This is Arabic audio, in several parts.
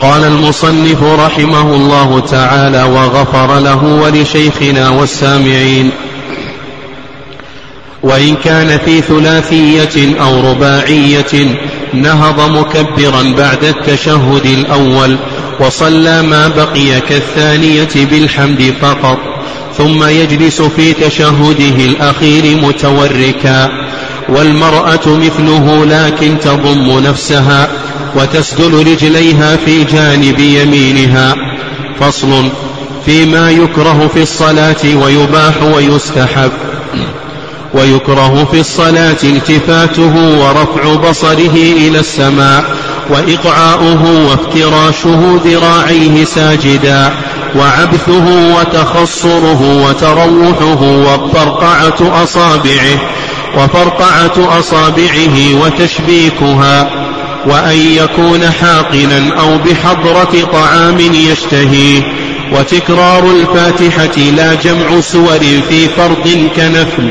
قال المصنف رحمه الله تعالى وغفر له ولشيخنا والسامعين. وإن كان في ثلاثية أو رباعية نهض مكبرا بعد التشهد الأول وصلى ما بقي كالثانية بالحمد فقط ثم يجلس في تشهده الأخير متوركا. والمرأة مثله لكن تضم نفسها وتسدل رجليها في جانب يمينها. فصل فيما يكره في الصلاة ويباح ويستحب. ويكره في الصلاة التفاته ورفع بصره إلى السماء وإقعاؤه وافتراشه ذراعيه ساجدا وعبثه وتخصره وتروحه وفرقعة أصابعه وفرقعة أصابعه وتشبيكها وأن يكون حاقنا أو بحضرة طعام يشتهيه وتكرار الفاتحة لا جمع سور في فرض كنفل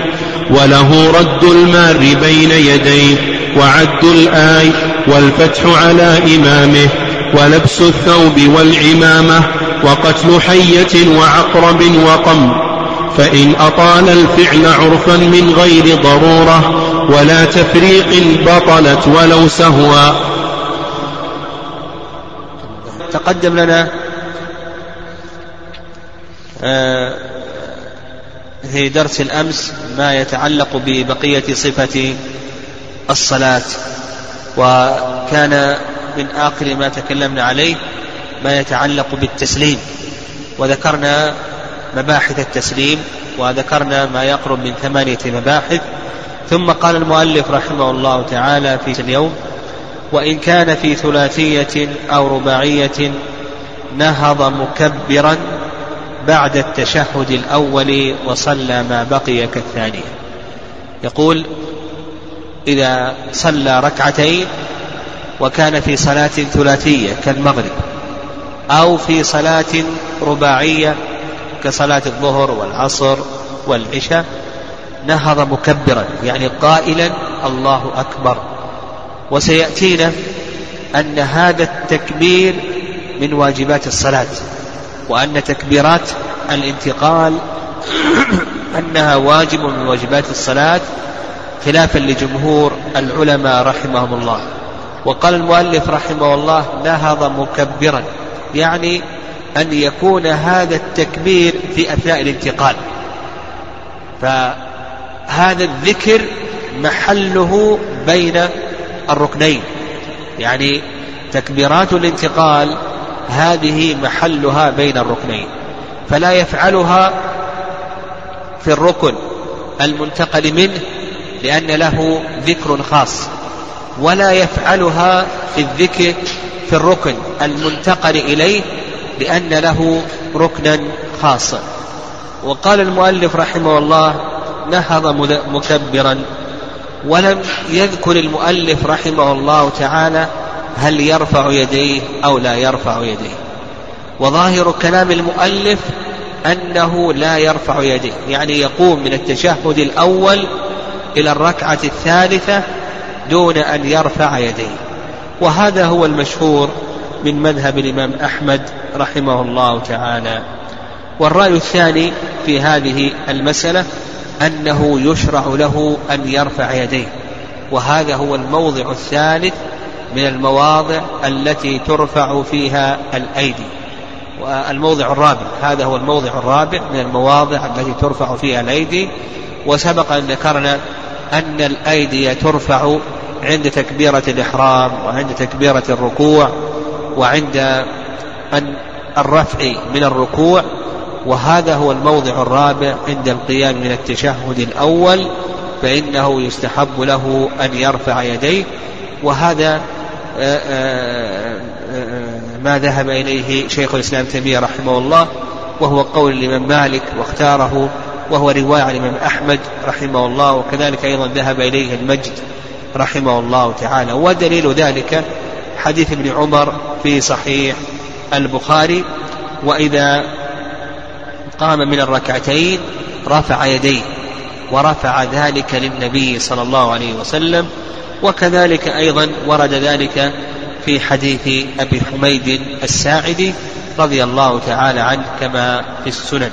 وله رد المار بين يديه وعد الآي والفتح على إمامه ولبس الثوب والعمامة وقتل حية وعقرب وقم. فإن أطال الفعل عرفا من غير ضرورة ولا تفريق بطلت ولو سهوا. تقدم لنا آه، في درس الأمس ما يتعلق ببقية صفة الصلاة وكان من آخر ما تكلمنا عليه ما يتعلق بالتسليم وذكرنا مباحث التسليم وذكرنا ما يقرب من ثمانية مباحث. ثم قال المؤلف رحمه الله تعالى في اليوم وإن كان في ثلاثية أو رباعية نهض مكبرا بعد التشهد الأول وصلى ما بقي كالثانية. يقول إذا صلى ركعتين وكان في صلاة ثلاثية كالمغرب أو في صلاة رباعية كصلاة الظهر والعصر والعشاء نهض مكبرا يعني قائلا الله أكبر. وسيأتينا أن هذا التكبير من واجبات الصلاة وأن تكبيرات الانتقال أنها واجب من واجبات الصلاة خلافا لجمهور العلماء رحمهم الله. وقال المؤلف رحمه الله نهض مكبرا يعني أن يكون هذا التكبير في أثناء الانتقال. فهذا الذكر محله بين الركنين. يعني تكبيرات الانتقال هذه محلها بين الركنين. فلا يفعلها في الركن المنتقل منه لأن له ذكر خاص. ولا يفعلها في الذكر في الركن المنتقل إليه لأن له ركنا خاصا وقال المؤلف رحمه الله نهض مكبرا. ولم يذكر المؤلف رحمه الله تعالى هل يرفع يديه أو لا يرفع يديه. وظاهر كلام المؤلف أنه لا يرفع يديه يعني يقوم من التشهد الأول إلى الركعة الثالثة دون أن يرفع يديه. وهذا هو المشهور من مذهب الإمام أحمد رحمه الله تعالى. والرأي الثاني في هذه المسألة أنه يشرع له أن يرفع يديه وهذا هو الموضع الثالث من المواضع التي ترفع فيها الأيدي. والموضع الرابع هذا هو الموضع الرابع من المواضع التي ترفع فيها الأيدي. وسبق أن ذكرنا أن الأيدي ترفع عند تكبيرة الإحرام وعند تكبيرة الركوع وعند الرفع من الركوع وهذا هو الموضع الرابع عند القيام من التشهد الأول فإنه يستحب له أن يرفع يديه وهذا آه، آه، آه، ما ذهب إليه شيخ الإسلام تيمية رحمه الله وهو قول الإمام مالك واختاره وهو رواية عن الإمام أحمد رحمه الله وكذلك أيضا ذهب إليه المجد رحمه الله تعالى ودليل ذلك حديث ابن عمر في صحيح البخاري وإذا قام من الركعتين رفع يديه ورفع ذلك للنبي صلى الله عليه وسلم وكذلك أيضا ورد ذلك في حديث أبي حميد الساعدي رضي الله تعالى عنه كما في السنن.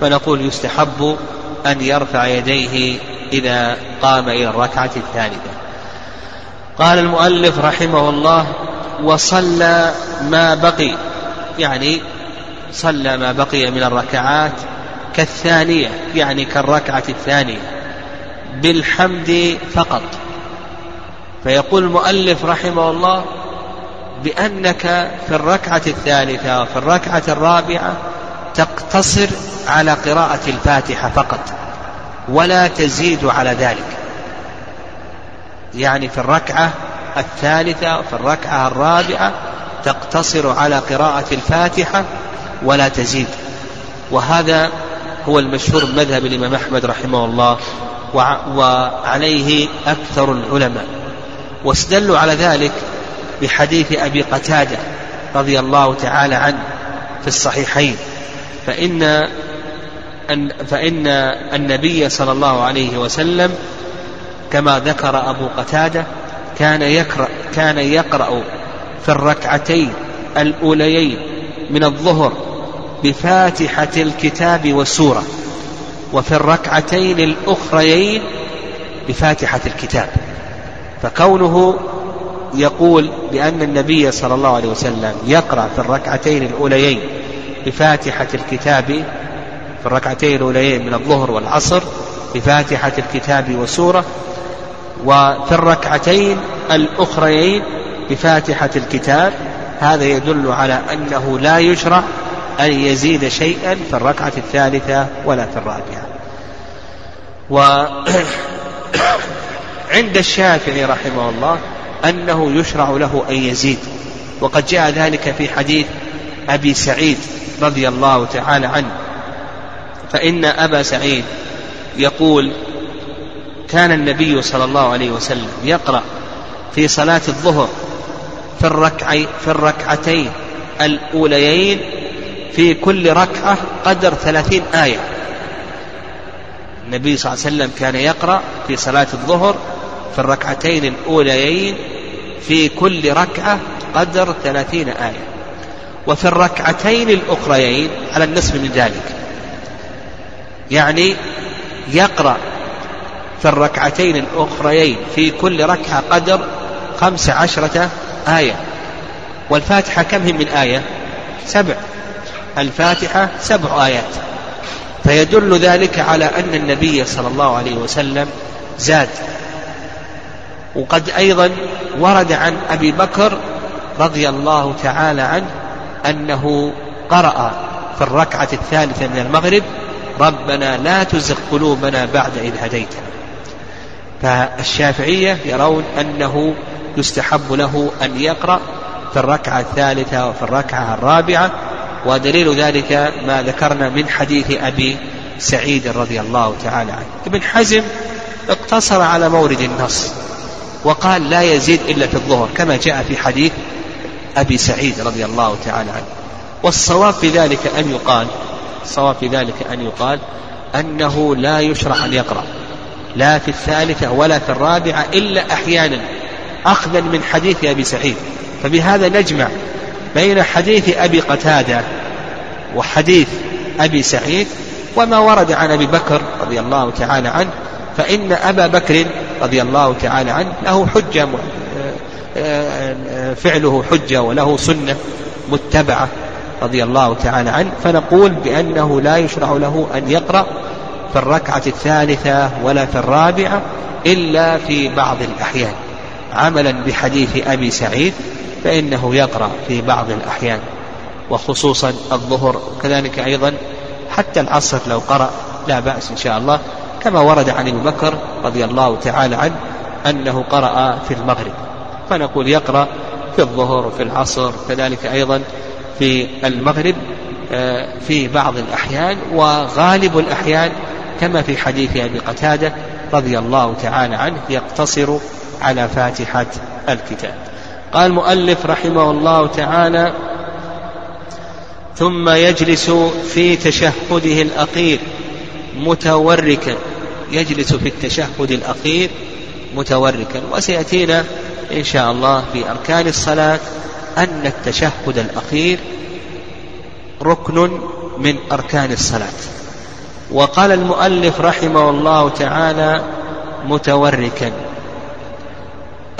فنقول يستحب أن يرفع يديه إذا قام إلى الركعة الثالثة قال المؤلف رحمه الله وصلى ما بقي. يعني صلى ما بقي من الركعات كالثانية يعني كالركعة الثانية بالحمد فقط. فيقول المؤلف رحمه الله بأنك في الركعة الثالثة وفي الركعة الرابعة تقتصر على قراءة الفاتحة فقط ولا تزيد على ذلك. يعني في الركعة الثالثة وفي الركعة الرابعة تقتصر على قراءة الفاتحة ولا تزيد. وهذا هو المشهور مذهب الإمام أحمد رحمه الله وعليه أكثر العلماء. واستدلوا على ذلك بحديث أبي قتادة رضي الله تعالى عنه في الصحيحين. فإن فإن النبي صلى الله عليه وسلم كما ذكر أبو قتادة كان يقرأ كان يقرأ في الركعتين الأوليين من الظهر بفاتحة الكتاب والسورة وفي الركعتين الأخريين بفاتحة الكتاب. فكونه يقول بأن النبي صلى الله عليه وسلم يقرأ في الركعتين الأوليين بفاتحة الكتاب في الركعتين الأوليين من الظهر والعصر بفاتحة الكتاب وسورة وفي الركعتين الأخريين بفاتحة الكتاب هذا يدل على أنه لا يشرع أن يزيد شيئا في الركعة الثالثة ولا في الرابعة. وعند الشافعي رحمه الله أنه يشرع له أن يزيد وقد جاء ذلك في حديث أبي سعيد رضي الله تعالى عنه فإن أبا سعيد يقول كان النبي صلى الله عليه وسلم يقرأ في صلاة الظهر في الركعي في الركعتين الأوليين في كل ركعة قدر ثلاثين آية. النبي صلى الله عليه وسلم كان يقرأ في صلاة الظهر في الركعتين الأوليين في كل ركعة قدر ثلاثين آية. وفي الركعتين الأخريين على النصف من ذلك. يعني يقرأ في الركعتين الأخريين في كل ركعة قدر خمس عشرة آية. والفاتحة كم هي من آية؟ سبع. الفاتحة سبع آيات. فيدل ذلك على أن النبي صلى الله عليه وسلم زاد. وقد أيضا ورد عن أبي بكر رضي الله تعالى عنه أنه قرأ في الركعة الثالثة من المغرب ربنا لا تزغ قلوبنا بعد إذ هديتنا. فالشافعية يرون أنه يستحب له أن يقرأ في الركعة الثالثة وفي الركعة الرابعة ودليل ذلك ما ذكرنا من حديث أبي سعيد رضي الله تعالى عنه. ابن حزم اقتصر على مورد النص وقال لا يزيد إلا في الظهر كما جاء في حديث أبي سعيد رضي الله تعالى عنه. والصواب في ذلك أن يقال الصواب في ذلك أن يقال أنه لا يشرع أن يقرأ. لا في الثالثة ولا في الرابعة إلا أحيانا أخذا من حديث أبي سعيد. فبهذا نجمع بين حديث أبي قتادة وحديث أبي سعيد وما ورد عن أبي بكر رضي الله تعالى عنه فإن أبا بكر رضي الله تعالى عنه له حجة فعله حجة وله سنة متبعة رضي الله تعالى عنه فنقول بأنه لا يشرع له أن يقرأ في الركعة الثالثة ولا في الرابعة إلا في بعض الأحيان. عملا بحديث أبي سعيد فإنه يقرأ في بعض الأحيان وخصوصا الظهر كذلك أيضا حتى العصر لو قرأ لا بأس إن شاء الله كما ورد عن أبي بكر رضي الله تعالى عنه أنه قرأ في المغرب فنقول يقرأ في الظهر وفي العصر كذلك أيضا في المغرب آه، في بعض الأحيان وغالب الأحيان كما في حديث أبي قتادة رضي الله تعالى عنه يقتصر على فاتحة الكتاب. قال المؤلف رحمه الله تعالى ثم يجلس في تشهده الأخير متوركا. يجلس في التشهد الأخير متوركا. وسيأتينا إن شاء الله في أركان الصلاة أن التشهد الأخير ركن من أركان الصلاة. وقال المؤلف رحمه الله تعالى متوركا.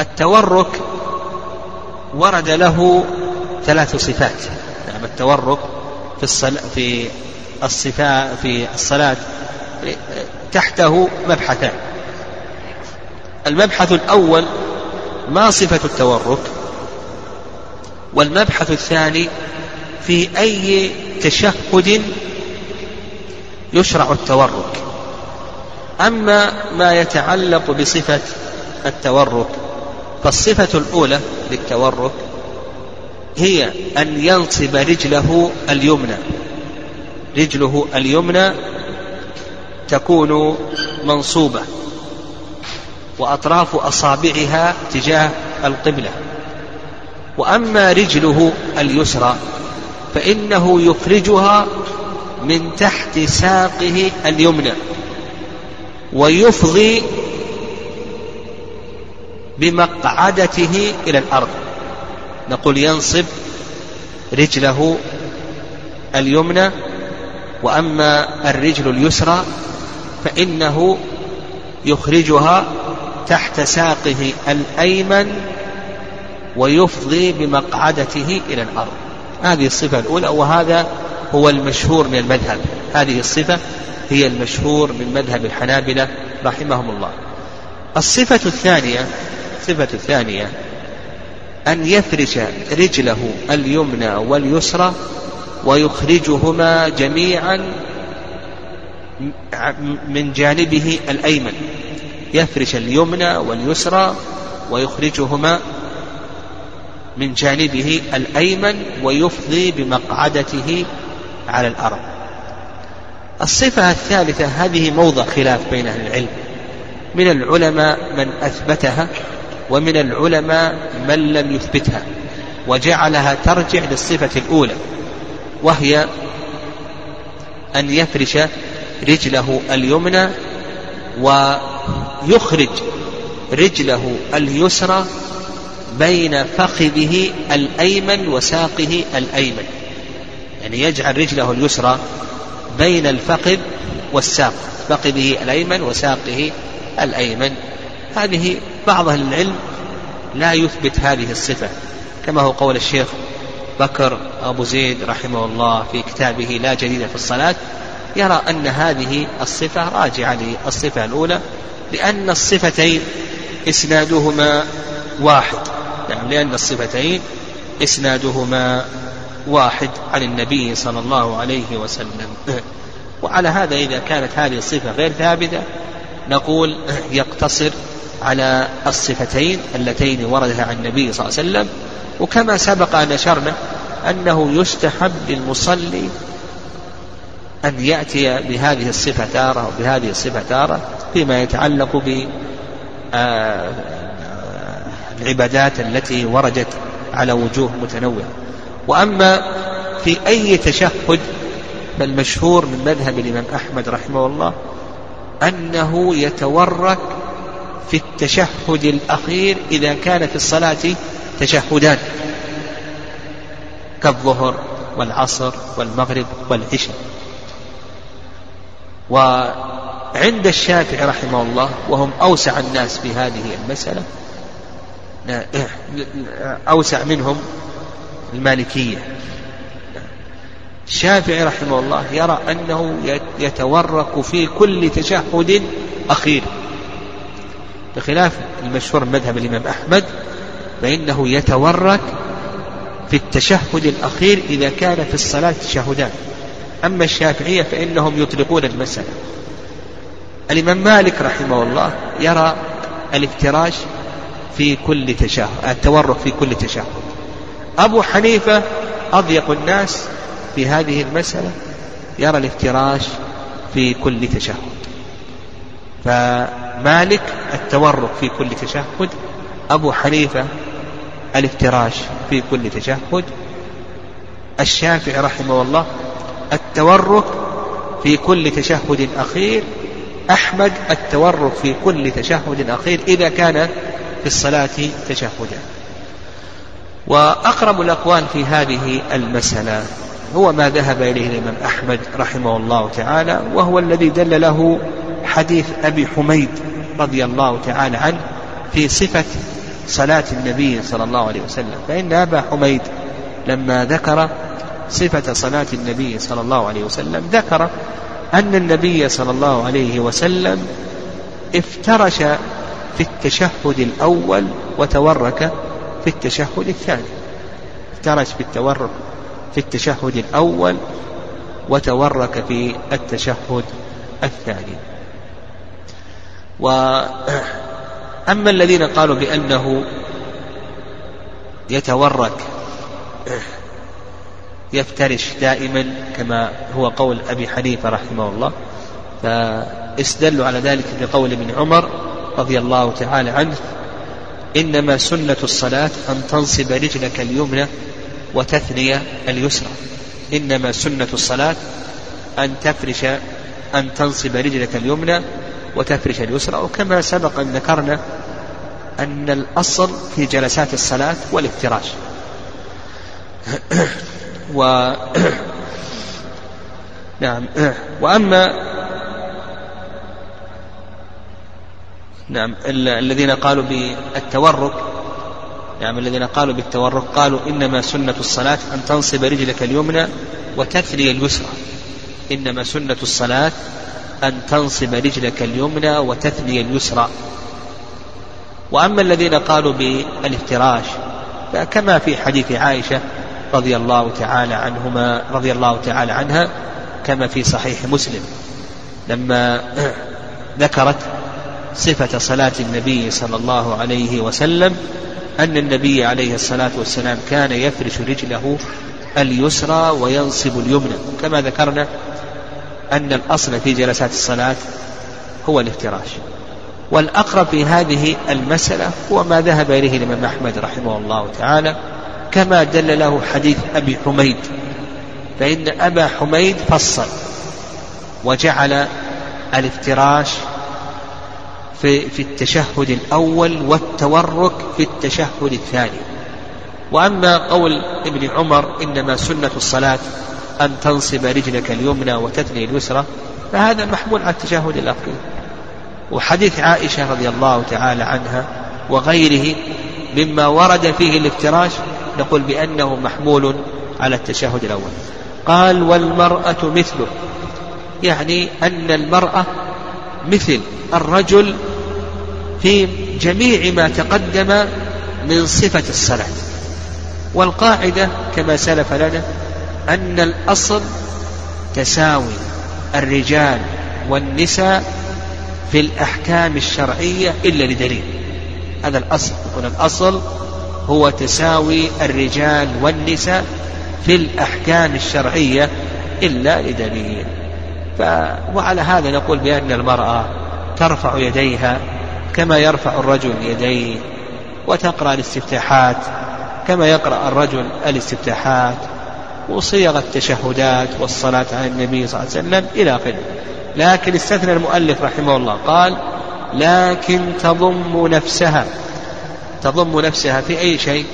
التورك ورد له ثلاث صفات. نعم التورك في الصلاة في الصفاء في الصلاة تحته مبحثان. المبحث الأول ما صفة التورك؟ والمبحث الثاني في أي تشهد يشرع التورك. أما ما يتعلق بصفة التورك فالصفة الأولى للتورك هي أن ينصب رجله اليمنى. رجله اليمنى تكون منصوبة وأطراف أصابعها تجاه القبلة. وأما رجله اليسرى فإنه يخرجها من تحت ساقه اليمنى ويفضي بمقعدته إلى الأرض. نقول ينصب رجله اليمنى وأما الرجل اليسرى فإنه يخرجها تحت ساقه الأيمن ويفضي بمقعدته إلى الأرض. هذه الصفة الأولى وهذا هو المشهور من المذهب. هذه الصفة هي المشهور من مذهب الحنابلة رحمهم الله. الصفة الثانية الصفة الثانية أن يفرش رجله اليمنى واليسرى ويخرجهما جميعا من جانبه الأيمن. يفرش اليمنى واليسرى ويخرجهما من جانبه الأيمن ويفضي بمقعدته على الأرض. الصفة الثالثة هذه موضع خلاف بين أهل العلم. من العلماء من أثبتها ومن العلماء من لم يثبتها وجعلها ترجع للصفة الأولى وهي أن يفرش رجله اليمنى ويخرج رجله اليسرى بين فخذه الأيمن وساقه الأيمن. يعني يجعل رجله اليسرى بين الفخذ والساق فخذه الأيمن وساقه الأيمن. هذه بعض أهل العلم لا يثبت هذه الصفة كما هو قول الشيخ بكر أبو زيد رحمه الله في كتابه لا جديد في الصلاة يرى أن هذه الصفة راجعة للصفة الأولى لأن الصفتين إسنادهما واحد. نعم لأن الصفتين إسنادهما واحد عن النبي صلى الله عليه وسلم. وعلى هذا إذا كانت هذه الصفة غير ثابتة نقول يقتصر على الصفتين اللتين وردها عن النبي صلى الله عليه وسلم. وكما سبق أن أشرنا أنه يستحب للمصلي أن يأتي بهذه الصفة تارة وبهذه الصفة تارة فيما يتعلق ب آه، العبادات التي وردت على وجوه متنوعة. وأما في أي تشهد فالمشهور من مذهب الإمام أحمد رحمه الله أنه يتورك في التشهد الأخير إذا كان في الصلاة تشهدان كالظهر والعصر والمغرب والعشاء. وعند الشافعي رحمه الله وهم أوسع الناس في هذه المسألة أوسع منهم المالكية. الشافعي رحمه الله يرى أنه يتورك في كل تشهد أخير. بخلاف المشهور مذهب الإمام أحمد فإنه يتورك في التشهد الأخير إذا كان في الصلاة تشهدان. أما الشافعية فإنهم يطلقون المسألة. الإمام مالك رحمه الله يرى الافتراش في كل تشهد التورك في كل تشهد. أبو حنيفة أضيق الناس في هذه المسألة يرى الافتراش في كل تشهد. فمالك التورك في كل تشهد أبو حنيفة الافتراش في كل تشهد. الشافعي رحمه الله التورك في كل تشهد أخير أحمد التورك في كل تشهد أخير إذا كان في الصلاة تشهدا. وأقرب الأقوال في هذه المسألة هو ما ذهب إليه الإمام أحمد رحمه الله تعالى وهو الذي دل له حديث أبي حميد رضي الله تعالى عنه في صفة صلاة النبي صلى الله عليه وسلم. فإن أبا حميد لما ذكر صفة صلاة النبي صلى الله عليه وسلم ذكر أن النبي صلى الله عليه وسلم افترش في التشهد الأول وتورك في التشهد الثاني. افترش في التورك في التشهد الأول وتورك في التشهد الثاني. وأما الذين قالوا بأنه يتورك يفترش دائما كما هو قول أبي حنيفة رحمه الله فاستدلوا على ذلك بقول ابن عمر رضي الله تعالى عنه إنما سنة الصلاة أن تنصب رجلك اليمنى وتثني اليسرى. إنما سنة الصلاة أن تفرش أن تنصب رجلك اليمنى وتفرش اليسرى. وكما سبق أن ذكرنا أن الأصل في جلسات الصلاة والافتراش و نعم. وأما نعم الذين قالوا بالتورك نعم الذين قالوا بالتورك قالوا إنما سنة الصلاة أن تنصب رجلك اليمنى وتثني اليسرى. إنما سنة الصلاة أن تنصب رجلك اليمنى وتثني اليسرى. وأما الذين قالوا بالافتراش فكما في حديث عائشة رضي الله تعالى عنهما رضي الله تعالى عنها كما في صحيح مسلم. لما ذكرت صفة صلاة النبي صلى الله عليه وسلم أن النبي عليه الصلاة والسلام كان يفرش رجله اليسرى وينصب اليمنى. كما ذكرنا أن الأصل في جلسات الصلاة هو الافتراش. والأقرب في هذه المسألة هو ما ذهب إليه الإمام أحمد رحمه الله تعالى كما دل له حديث أبي حميد. فإن أبا حميد فصل وجعل الافتراش في, في التشهد الأول والتورك في التشهد الثاني. وأما قول ابن عمر إنما سنة الصلاة أن تنصب رجلك اليمنى وتثني اليسرى فهذا محمول على التشهد الأخير. وحديث عائشة رضي الله تعالى عنها وغيره مما ورد فيه الافتراش نقول بأنه محمول على التشهد الأول. قال والمرأة مثله. يعني أن المرأة مثل الرجل في جميع ما تقدم من صفة الصلاة. والقاعدة كما سلف لنا أن الأصل تساوي الرجال والنساء في الأحكام الشرعية إلا لدليل. هذا الأصل. يكون الأصل هو تساوي الرجال والنساء في الأحكام الشرعية إلا لدليل. ف... وعلى هذا نقول بأن المرأة ترفع يديها كما يرفع الرجل يديه وتقرأ الاستفتاحات كما يقرأ الرجل الاستفتاحات وصيغ التشهدات والصلاة على النبي صلى الله عليه وسلم إلى آخره. لكن استثنى المؤلف رحمه الله قال لكن تضم نفسها تضم نفسها في أي شيء؟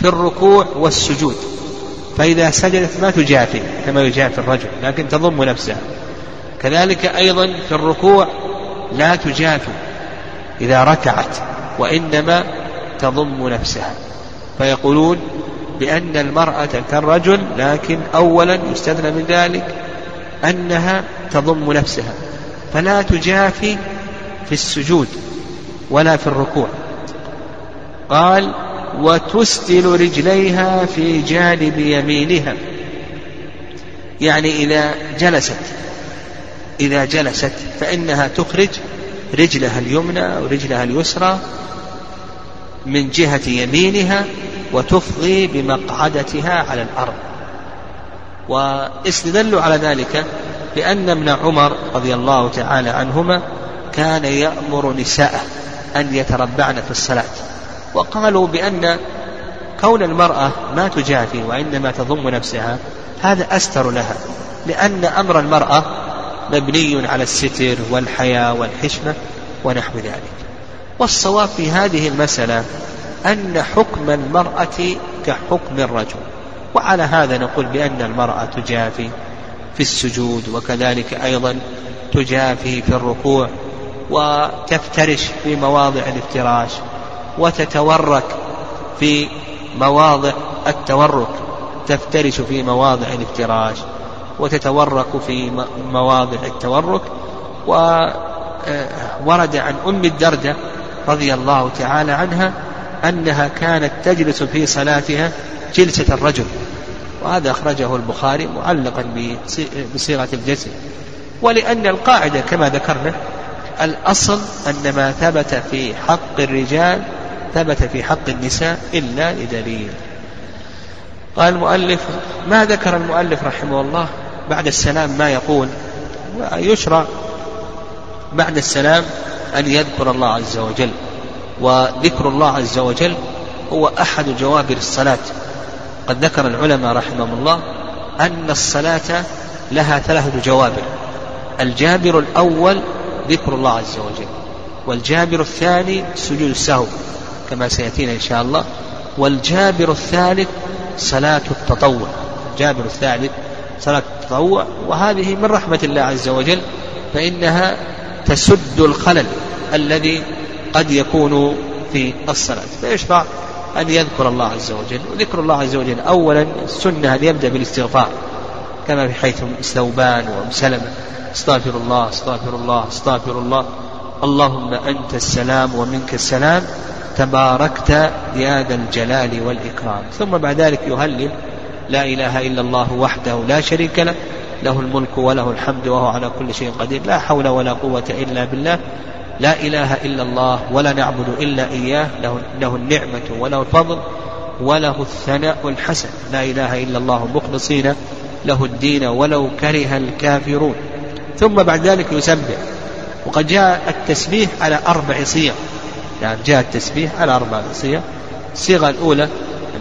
في الركوع والسجود. فإذا سجدت ما تجافي كما يجافي الرجل لكن تضم نفسها. كذلك أيضا في الركوع لا تجافي إذا ركعت وإنما تضم نفسها. فيقولون بأن المرأة كالرجل لكن أولا يستثنى من ذلك أنها تضم نفسها. فلا تجافي في السجود ولا في الركوع. قال وتسدل رجليها في جانب يمينها. يعني إذا جلست إذا جلست فإنها تخرج رجلها اليمنى ورجلها اليسرى من جهة يمينها وتفضي بمقعدتها على الأرض. واستدلوا على ذلك بأن ابن عمر رضي الله تعالى عنهما كان يأمر نساءه أن يتربعن في الصلاة. وقالوا بأن كون المرأة ما تجافي وإنما تضم نفسها هذا أستر لها لأن أمر المرأة مبني على الستر والحياة والحشمة ونحو ذلك. والصواب في هذه المسألة أن حكم المرأة كحكم الرجل. وعلى هذا نقول بأن المرأة تجافي في السجود وكذلك أيضا تجافي في الركوع وتفترش في مواضع الافتراش وتتورك في مواضع التورك تفترش في مواضع الافتراش وتتورك في مواضع التورك. وورد عن أم الدرداء رضي الله تعالى عنها أنها كانت تجلس في صلاتها جلسة الرجل. وهذا أخرجه البخاري معلقا بصيغة الجزم ولأن القاعدة كما ذكرنا الأصل أن ما ثبت في حق الرجال ثبت في حق النساء إلا لدليل. قال المؤلف ما ذكر المؤلف رحمه الله؟ بعد السلام ما يقول يشرع بعد السلام أن يذكر الله عز وجل. وذكر الله عز وجل هو أحد جوابر الصلاة. قد ذكر العلماء رحمهم الله أن الصلاة لها ثلاثة جوابر. الجابر الأول ذكر الله عز وجل والجابر الثاني سجود السهو كما سيأتينا إن شاء الله والجابر الثالث صلاة التطوع. الجابر الثالث صلاة التطوع وهذه من رحمة الله عز وجل فإنها تسد الخلل الذي قد يكون في الصلاة. فيشرع أن يذكر الله عز وجل. وذكر الله عز وجل أولا السنة أن يبدأ بالاستغفار كما في حيث ثوبان وأم سلمة استغفر الله استغفر الله استغفر الله. اللهم أنت السلام ومنك السلام تباركت يا ذا الجلال والإكرام. ثم بعد ذلك يهلل لا إله إلا الله وحده لا شريك له له الملك وله الحمد وهو على كل شيء قدير لا حول ولا قوة إلا بالله لا إله إلا الله ولا نعبد إلا إياه له, له النعمة وله الفضل وله الثناء الحسن لا إله إلا الله مخلصين له الدين ولو كره الكافرون. ثم بعد ذلك يسبح وقد جاء التسبيح على أربع صيغ يعني جاء التسبيح على أربع صيغ الصيغة الأولى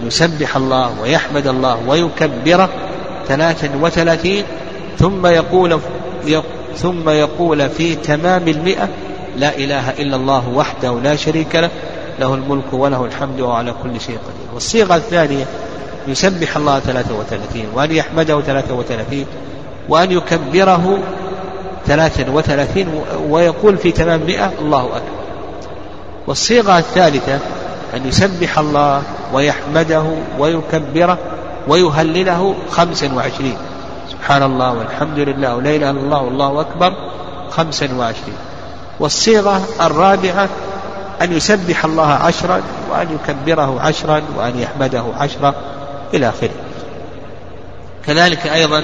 أن يسبح الله ويحمد الله ويكبره ثلاثا وثلاثين ثم يقول ثم يقول في تمام المئة لا إله إلا الله وحده لا شريك له له الملك وله الحمد وعلى كل شيء قدير. والصيغة الثانية يسبح الله ثلاثة وثلاثين وأن يحمده ثلاثة وثلاثين وأن يكبره ثلاثة وثلاثين ويقول في تمام مئة الله أكبر. والصيغة الثالثة أن يسبح الله ويحمده ويكبره ويهلله خمسا وعشرين. سبحان الله والحمد لله ولا إله إلا الله والله أكبر. خمسا وعشرين. والصيغة الرابعة أن يسبح الله عشرا وأن يكبره عشرا وأن يحمده عشرا إلى آخره. كذلك أيضا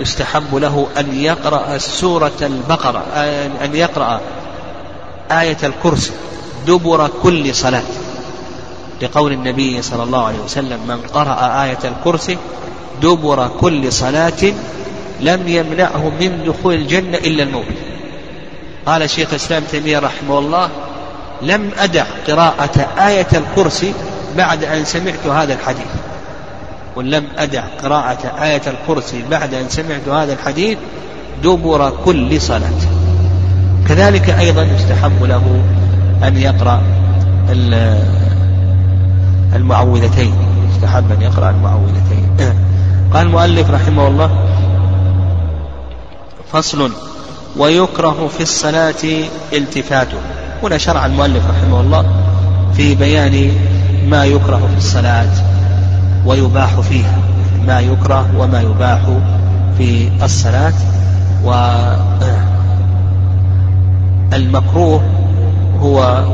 يستحب له أن يقرأ سورة البقرة أن يقرأ آية الكرسي دبر كل صلاة. لقول النبي صلى الله عليه وسلم من قرأ آية الكرسي دبر كل صلاة لم يمنعه من دخول الجنة إلا الموت قال شيخ الإسلام تيمية رحمه الله لم أدع قراءة آية الكرسي بعد أن سمعت هذا الحديث. ولم أدع قراءة آية الكرسي بعد أن سمعت هذا الحديث دبر كل صلاة. كذلك أيضا يستحب له أن يقرأ المعوذتين. يستحب أن يقرأ المعوذتين. قال المؤلف رحمه الله فصل ويكره في الصلاة التفاته هنا شرع المؤلف رحمه الله في بيان ما يكره في الصلاة ويباح فيها. ما يكره وما يباح في الصلاة. والمكروه هو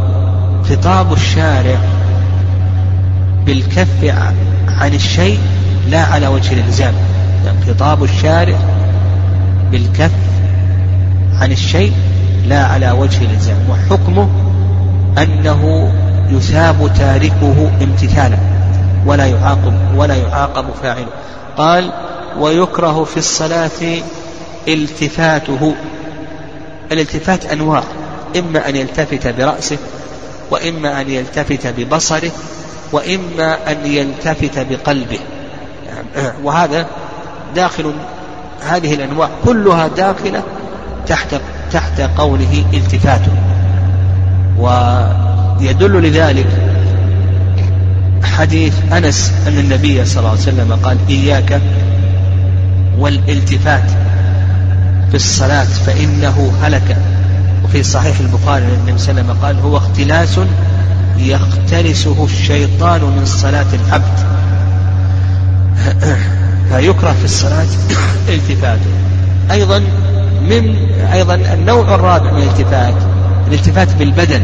خطاب الشارع بالكف عن الشيء لا على وجه الإلزام. يعني خطاب الشارع بالكف عن الشيء لا على وجه الإلزام. وحكمه أنه يثاب تاركه امتثالا ولا يعاقب ولا يعاقب فاعله. قال ويكره في الصلاة التفاته. الالتفات أنواع إما أن يلتفت برأسه وإما أن يلتفت ببصره وإما أن يلتفت بقلبه. وهذا داخل هذه الأنواع. كلها داخلة تحت تحت قوله التفات. و ويدل لذلك حديث أنس أن النبي صلى الله عليه وسلم قال إياك والالتفات في الصلاة فإنه هلك. وفي صحيح البخاري أن النبي صلى الله عليه وسلم قال هو اختلاس يختلسه الشيطان من صلاة العبد. فيكره في الصلاة التفاته أيضا من أيضا النوع الرابع من الالتفات الالتفات بالبدن.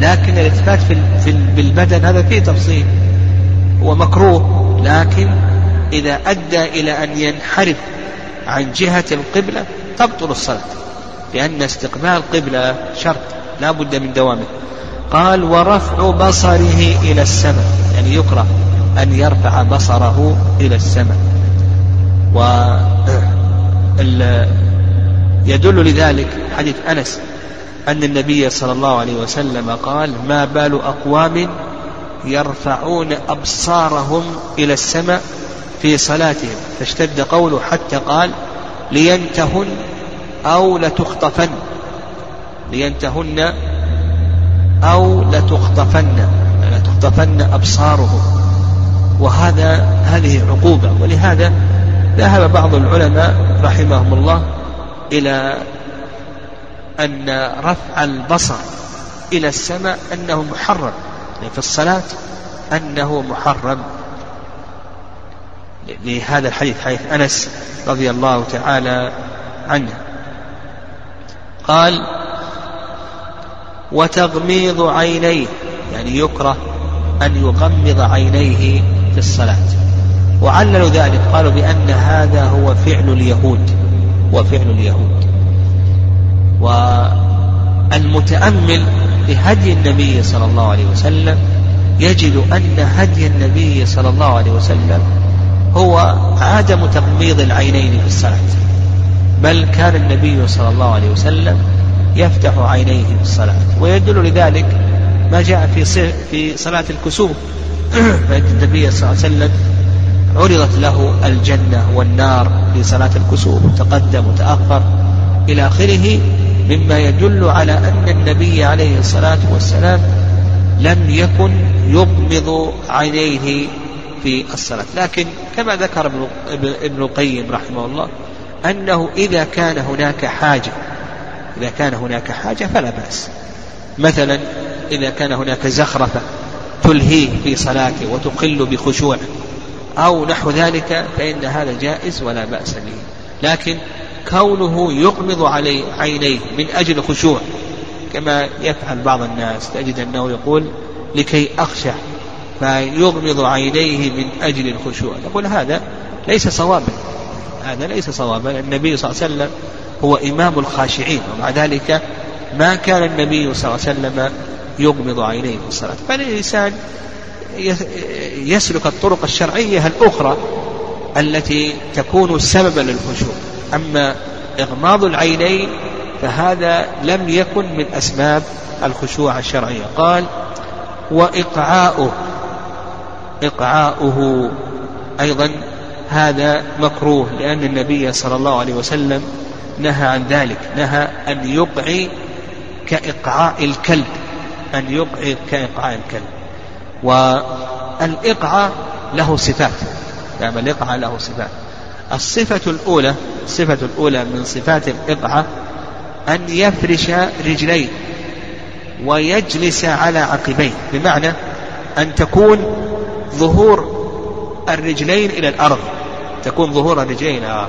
لكن الالتفات في, في بالبدن هذا فيه تفصيل. هو مكروه لكن إذا أدى إلى أن ينحرف عن جهة القبلة تبطل الصلاة. لأن استقبال القبلة شرط لا بد من دوامه. قال ورفع بصره إلى السماء يعني يكره أن يرفع بصره إلى السماء. و يدل لذلك حديث أنس أن النبي صلى الله عليه وسلم قال ما بال أقوام يرفعون أبصارهم إلى السماء في صلاتهم. فاشتد قوله حتى قال لينتهن أو لتخطفن. لينتهن أو لتخطفن لتخطفن أبصارهم وهذا هذه عقوبة. ولهذا ذهب بعض العلماء رحمهم الله إلى أن رفع البصر إلى السماء أنه محرم. يعني في الصلاة أنه محرم. لهذا الحديث حديث أنس رضي الله تعالى عنه. قال وتغميض عينيه يعني يكره أن يغمض عينيه في الصلاة. وعللوا ذلك قالوا بأن هذا هو فعل اليهود وفعل اليهود. والمتأمل بهدي النبي صلى الله عليه وسلم يجد أن هدي النبي صلى الله عليه وسلم هو عدم تغميض العينين في الصلاة بل كان النبي صلى الله عليه وسلم يفتح عينيه في الصلاة ويدل لذلك ما جاء في في صلاة الكسوف. فإن النبي صلى الله عليه وسلم عرضت له الجنة والنار في صلاة الكسوف. تقدم وتأخر إلى آخره مما يدل على أن النبي عليه الصلاة والسلام لم يكن يغمض عينيه في الصلاة. لكن كما ذكر ابن القيم رحمه الله أنه إذا كان هناك حاجة إذا كان هناك حاجة فلا بأس. مثلا إذا كان هناك زخرفة تلهيه في صلاته وتقل بخشوعه أو نحو ذلك فإن هذا جائز ولا بأس به. لكن كونه يغمض علي عينيه من أجل خشوع كما يفعل بعض الناس تجد أنه يقول لكي أخشع فيغمض عينيه من أجل الخشوع. نقول هذا ليس صوابا هذا ليس صوابا. النبي صلى الله عليه وسلم هو إمام الخاشعين ومع ذلك ما كان النبي صلى الله عليه وسلم يغمض عينيه في الصلاة. فالإنسان يسلك الطرق الشرعية الأخرى التي تكون سببا للخشوع. أما إغماض العينين فهذا لم يكن من أسباب الخشوع الشرعية. قال وإقعاؤه إقعاؤه أيضا هذا مكروه لأن النبي صلى الله عليه وسلم نهى عن ذلك نهى أن يقعي كإقعاء الكلب أن يقعي كإقعاء الكلب والإقعاء له صفات نعم الإقعاء له صفات الصفة الأولى الصفة الأولى من صفات الإقعاء أن يفرش رجليه ويجلس على عقبيه بمعنى أن تكون ظهور الرجلين إلى الأرض تكون ظهور الرجلين آه.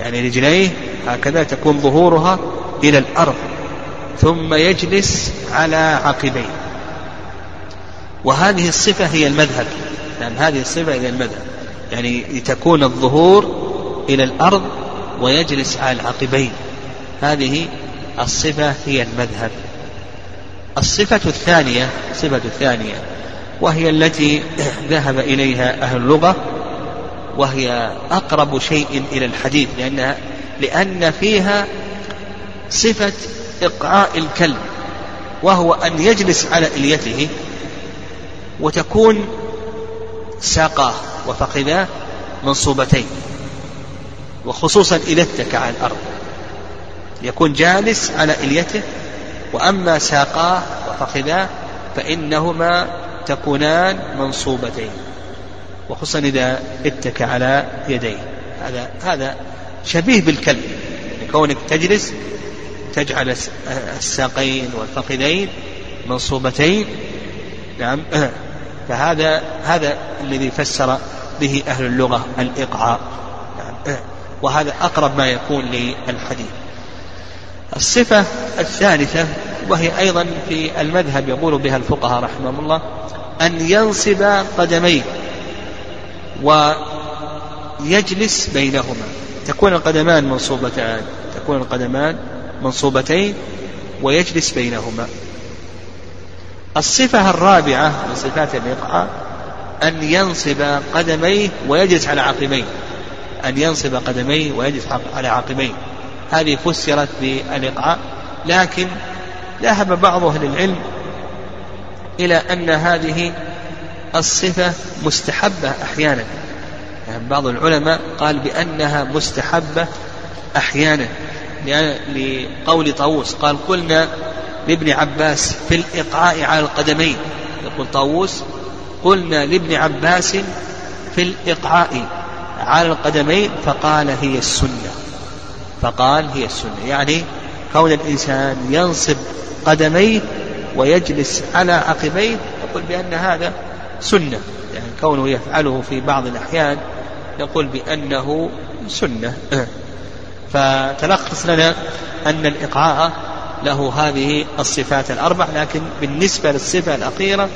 يعني رجليه هكذا تكون ظهورها إلى الأرض ثم يجلس على عقبيه. وهذه الصفة هي المذهب نعم هذه الصفة هي المذهب يعني لتكون الظهور إلى الأرض ويجلس على العقبين هذه الصفة هي المذهب. الصفة الثانية الصفة الثانية وهي التي ذهب إليها أهل اللغة وهي أقرب شيء إلى الحديث لأن لأن فيها صفة إقعاء الكلب وهو أن يجلس على إليته وتكون ساقاه وفخذاه منصوبتين وخصوصا إذا اتكى على الأرض. يكون جالس على إليته وأما ساقاه وفخذاه فإنهما تكونان منصوبتين وخصوصا إذا اتكى على يديه. هذا هذا شبيه بالكلب يعني كونك تجلس تجعل الساقين والفخذين منصوبتين نعم فهذا هذا الذي فسر به أهل اللغة الإقعاء نعم وهذا أقرب ما يكون للحديث. الصفة الثالثة وهي أيضا في المذهب يقول بها الفقهاء رحمهم الله أن ينصب قدميه ويجلس بينهما. تكون القدمان منصوبتان تكون القدمان منصوبتين ويجلس بينهما. الصفة الرابعة من صفات الإقعاء أن ينصب قدميه ويجلس على عقبيه. أن ينصب قدميه ويجلس على عقبيه. هذه فسرت بالإقعاء لكن ذهب بعض أهل العلم إلى أن هذه الصفة مستحبة أحيانا. بعض العلماء قال بأنها مستحبة أحيانا لقول طاووس قال قلنا لابن عباس في الإقعاء على القدمين يقول طاووس قلنا لابن عباس في الإقعاء على القدمين فقال هي السنة فقال هي السنة يعني كون الإنسان ينصب قدميه ويجلس على عقبيه يقول بأن هذا سنة يعني كونه يفعله في بعض الأحيان يقول بأنه سنة. فتلخص لنا أن الإقعاء له هذه الصفات الأربع لكن بالنسبة للصفة الأخيرة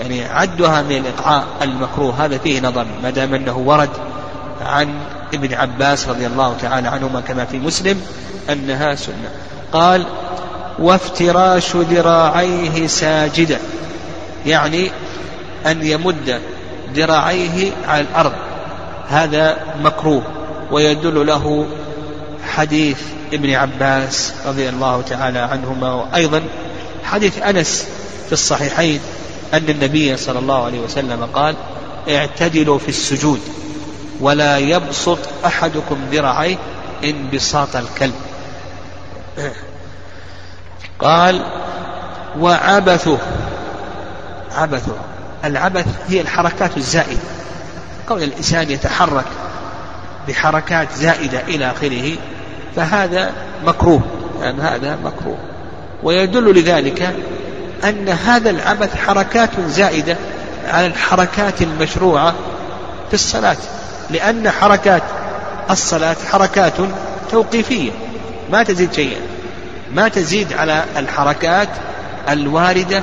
يعني عدها من الإقعاء المكروه هذا فيه نظر ما دام أنه ورد عن ابن عباس رضي الله تعالى عنهما كما في مسلم أنها سنة. قال وافتراش ذراعيه ساجدا يعني أن يمد ذراعيه على الأرض. هذا مكروه ويدل له حديث ابن عباس رضي الله تعالى عنهما وأيضا حديث أنس في الصحيحين أن النبي صلى الله عليه وسلم قال اعتدلوا في السجود ولا يبسط أحدكم ذراعيه انبساط الكلب. قال وعبثه. عبثه. العبث هي الحركات الزائدة. كون الإنسان يتحرك بحركات زائدة إلى آخره فهذا مكروه يعني هذا مكروه. ويدل لذلك أن هذا العبث حركات زائدة على الحركات المشروعة في الصلاة لأن حركات الصلاة حركات توقيفية ما تزيد شيئا ما تزيد على الحركات الواردة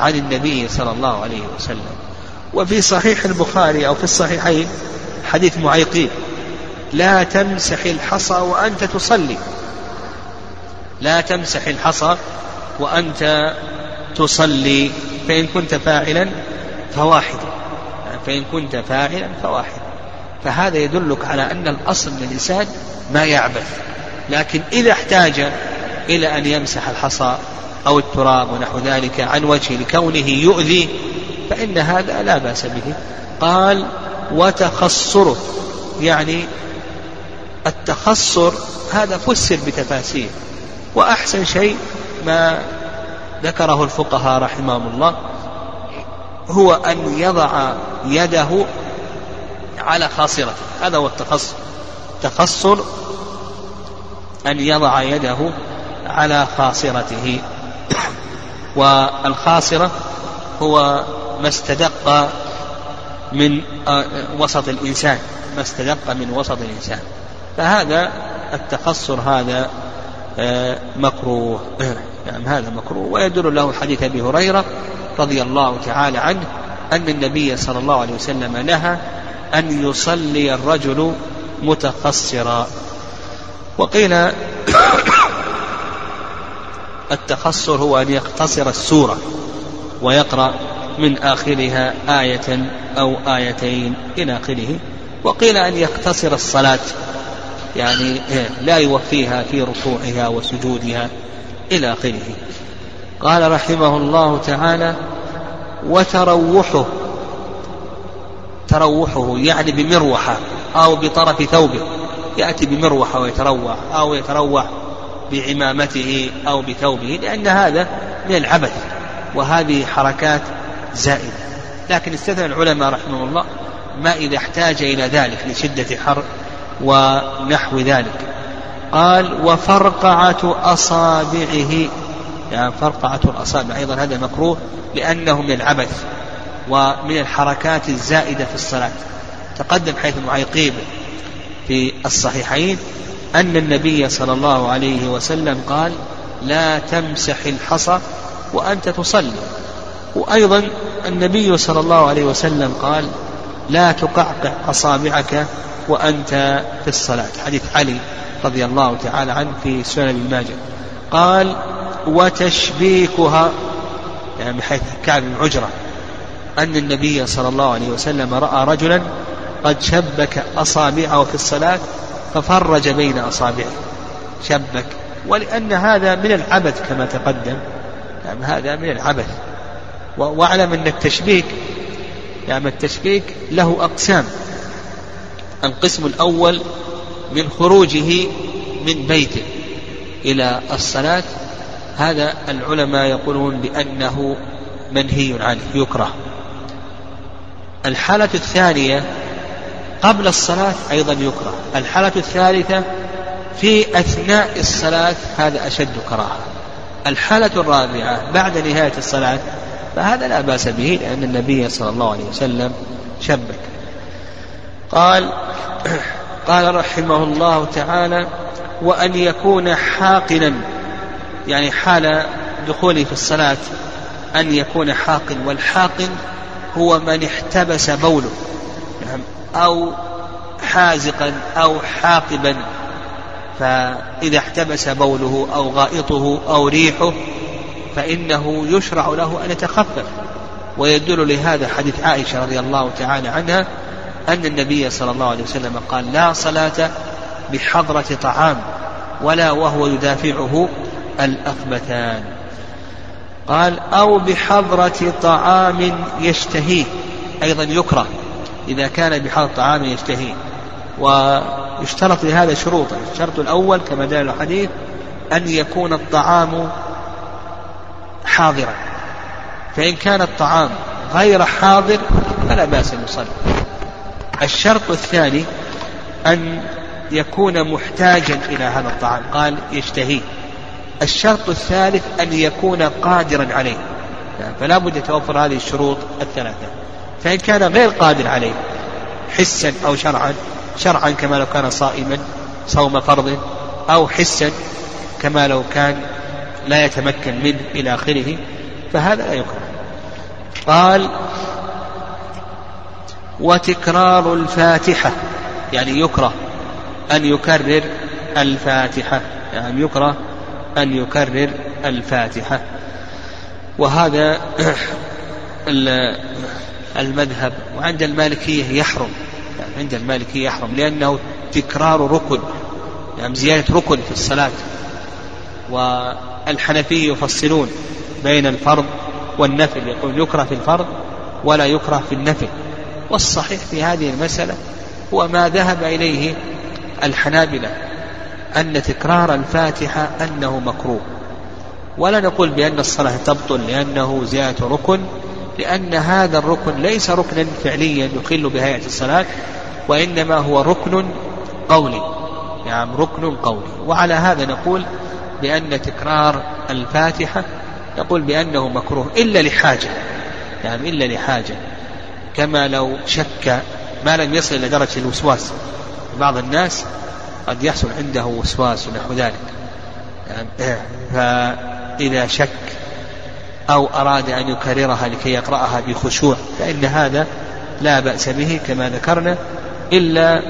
عن النبي صلى الله عليه وسلم. وفي صحيح البخاري أو في الصحيحين حديث معيقين. لا تمسح الحصى وأنت تصلي. لا تمسح الحصى وأنت تصلي. فإن كنت فاعلا فواحد. فإن كنت فاعلا فواحد. فهذا يدلك على أن الأصل للإنسان ما يعبث لكن إذا احتاج إلى أن يمسح الحصى أو التراب ونحو ذلك عن وجهه لكونه يؤذي فإن هذا لا بأس به. قال وتخصره يعني التخصر هذا فسر بتفاسير. وأحسن شيء ما ذكره الفقهاء رحمهم الله هو أن يضع يده على خاصرته. هذا هو التخصر. تخصر أن يضع يده على خاصرته. والخاصرة هو ما استدق من آه، وسط الإنسان. ما استدق من وسط الإنسان. فهذا التخصر هذا آه، مكروه. نعم هذا مكروه. ويدل له حديث أبي هريرة رضي الله تعالى عنه أن النبي صلى الله عليه وسلم نهى أن يصلي الرجل متخصرا وقيل التخصر هو أن يقتصر السورة ويقرأ من آخرها آية أو آيتين إلى آخره. وقيل أن يقتصر الصلاة يعني لا يوفيها في ركوعها وسجودها إلى آخره. قال رحمه الله تعالى وتروحه تروحه يعني بمروحة أو بطرف ثوبه يأتي بمروحة ويتروح أو يتروح بعمامته أو بثوبه لأن هذا من العبث. وهذه حركات زائدة. لكن استثنى العلماء رحمه الله ما إذا احتاج إلى ذلك لشدة حر ونحو ذلك. قال وفرقعة أصابعه. يعني فرقعة الأصابع. أيضا هذا مكروه لأنه من العبث ومن الحركات الزائدة في الصلاة. تقدم حيث معيقيب في الصحيحين أن النبي صلى الله عليه وسلم قال لا تمسح الحصى وأنت تصلي. وأيضا النبي صلى الله عليه وسلم قال لا تقعقع أصابعك وأنت في الصلاة. حديث علي رضي الله تعالى عنه في سنن ابن ماجه قال وتشبيكها يعني بحيث كعب بن عجرة أن النبي صلى الله عليه وسلم رأى رجلا قد شبك أصابعه في الصلاة ففرج بين أصابعه. شبك. ولأن هذا من العبث كما تقدم. يعني هذا من العبث. واعلم أن التشبيك يعني التشبيك له أقسام. القسم الأول من خروجه من بيته إلى الصلاة هذا العلماء يقولون بأنه منهي عنه يكره. الحالة الثانية قبل الصلاة أيضا يكره. الحالة الثالثة في أثناء الصلاة هذا أشد كراهة. الحالة الرابعة بعد نهاية الصلاة فهذا لا بأس به لأن النبي صلى الله عليه وسلم شبك. قال قال رحمه الله تعالى وأن يكون حاقنا يعني حال دخوله في الصلاة أن يكون حاقن والحاقن هو من احتبس بوله. نعم. أو حازقا أو حاقبا. فإذا احتبس بوله أو غائطه أو ريحه فإنه يشرع له أن يتخفف. ويدل لهذا حديث عائشة رضي الله تعالى عنها أن النبي صلى الله عليه وسلم قال لا صلاة بحضرة طعام ولا وهو يدافعه الأخبثان قال أو بحضرة طعام يشتهيه أيضا يكره إذا كان بحضرة طعام يشتهيه. ويشترط لهذا شروطا الشرط الأول كما دل الحديث أن يكون الطعام حاضرا فإن كان الطعام غير حاضر فلا بأس أن يصلي. الشرط الثاني أن يكون محتاجا إلى هذا الطعام. قال يشتهيه الشرط الثالث أن يكون قادرا عليه. فلا بد يتوفر هذه الشروط الثلاثة. فإن كان غير قادر عليه حسا أو شرعا شرعا كما لو كان صائما صوم فرض أو حسا كما لو كان لا يتمكن منه إلى آخره فهذا لا يكره قال وتكرار الفاتحة يعني يكره أن يكرر الفاتحة يعني يكره أن يكرر الفاتحة. وهذا المذهب وعند المالكية يحرم يعني عند المالكية يحرم لأنه تكرار ركن يعني زيادة ركن في الصلاة. والحنفية يفصلون بين الفرض والنفل يقول يكره في الفرض ولا يكره في النفل. والصحيح في هذه المسألة هو ما ذهب إليه الحنابلة أن تكرار الفاتحة أنه مكروه. ولا نقول بأن الصلاة تبطل لأنه زيادة ركن لأن هذا الركن ليس ركنا فعليا يخل بهيئة الصلاة وإنما هو ركن قولي. يعني ركن قولي. وعلى هذا نقول بأن تكرار الفاتحة نقول بأنه مكروه إلا لحاجة يعني إلا لحاجة. كما لو شك ما لم يصل إلى درجة الوسواس. بعض الناس قد يحصل عنده وسواس ونحو ذلك. يعني فإذا شك أو أراد أن يكررها لكي يقرأها بخشوع فإن هذا لا بأس به كما ذكرنا إلا